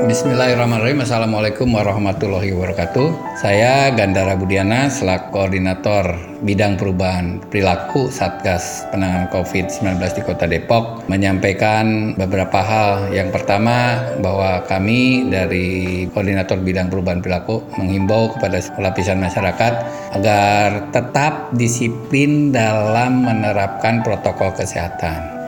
Bismillahirrahmanirrahim. Assalamualaikum warahmatullahi wabarakatuh. Saya Gandara Budiana selaku koordinator bidang perubahan perilaku Satgas penanganan COVID-19 di Kota Depok menyampaikan beberapa hal. Yang pertama bahwa kami dari koordinator bidang perubahan perilaku menghimbau kepada lapisan masyarakat agar tetap disiplin dalam menerapkan protokol kesehatan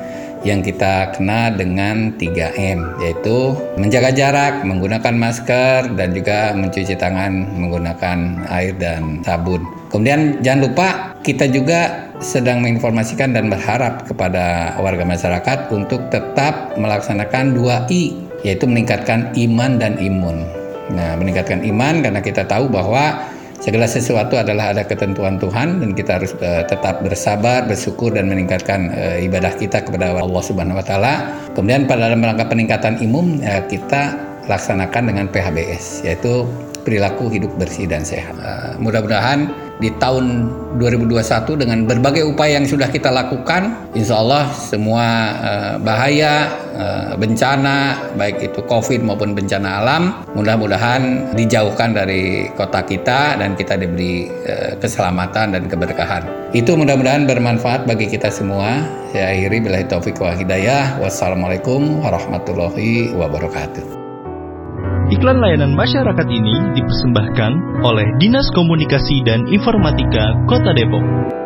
yang kita kenal dengan 3M yaitu menjaga jarak, menggunakan masker dan juga mencuci tangan menggunakan air dan sabun. Kemudian jangan lupa kita juga sedang menginformasikan dan berharap kepada warga masyarakat untuk tetap melaksanakan 2I yaitu meningkatkan iman dan imun. Nah, meningkatkan iman karena kita tahu bahwa Segala sesuatu adalah ada ketentuan Tuhan dan kita harus uh, tetap bersabar, bersyukur dan meningkatkan uh, ibadah kita kepada Allah Subhanahu wa taala. Kemudian pada dalam rangka peningkatan imun uh, kita laksanakan dengan PHBS yaitu perilaku hidup bersih dan sehat. Uh, mudah-mudahan di tahun 2021 dengan berbagai upaya yang sudah kita lakukan, insya Allah semua uh, bahaya, uh, bencana, baik itu COVID maupun bencana alam, mudah-mudahan dijauhkan dari kota kita dan kita diberi keselamatan dan keberkahan. Itu mudah-mudahan bermanfaat bagi kita semua. Saya akhiri bila taufik wa hidayah. Wassalamualaikum warahmatullahi wabarakatuh. Iklan layanan masyarakat ini dipersembahkan oleh Dinas Komunikasi dan Informatika Kota Depok.